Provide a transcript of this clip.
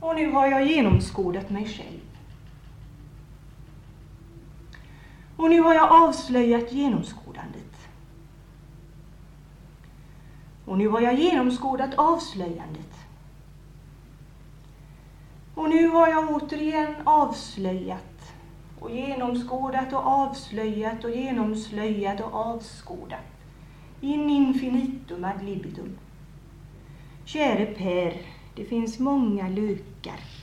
Och nu har jag genomskådat mig själv. Och nu har jag avslöjat genomskådandet. Och nu har jag genomskådat avslöjandet. Och nu har jag återigen avslöjat och genomskådat och avslöjat och genomslöjat och avskådat. In infinitum ad libitum. Käre Per, det finns många lukar.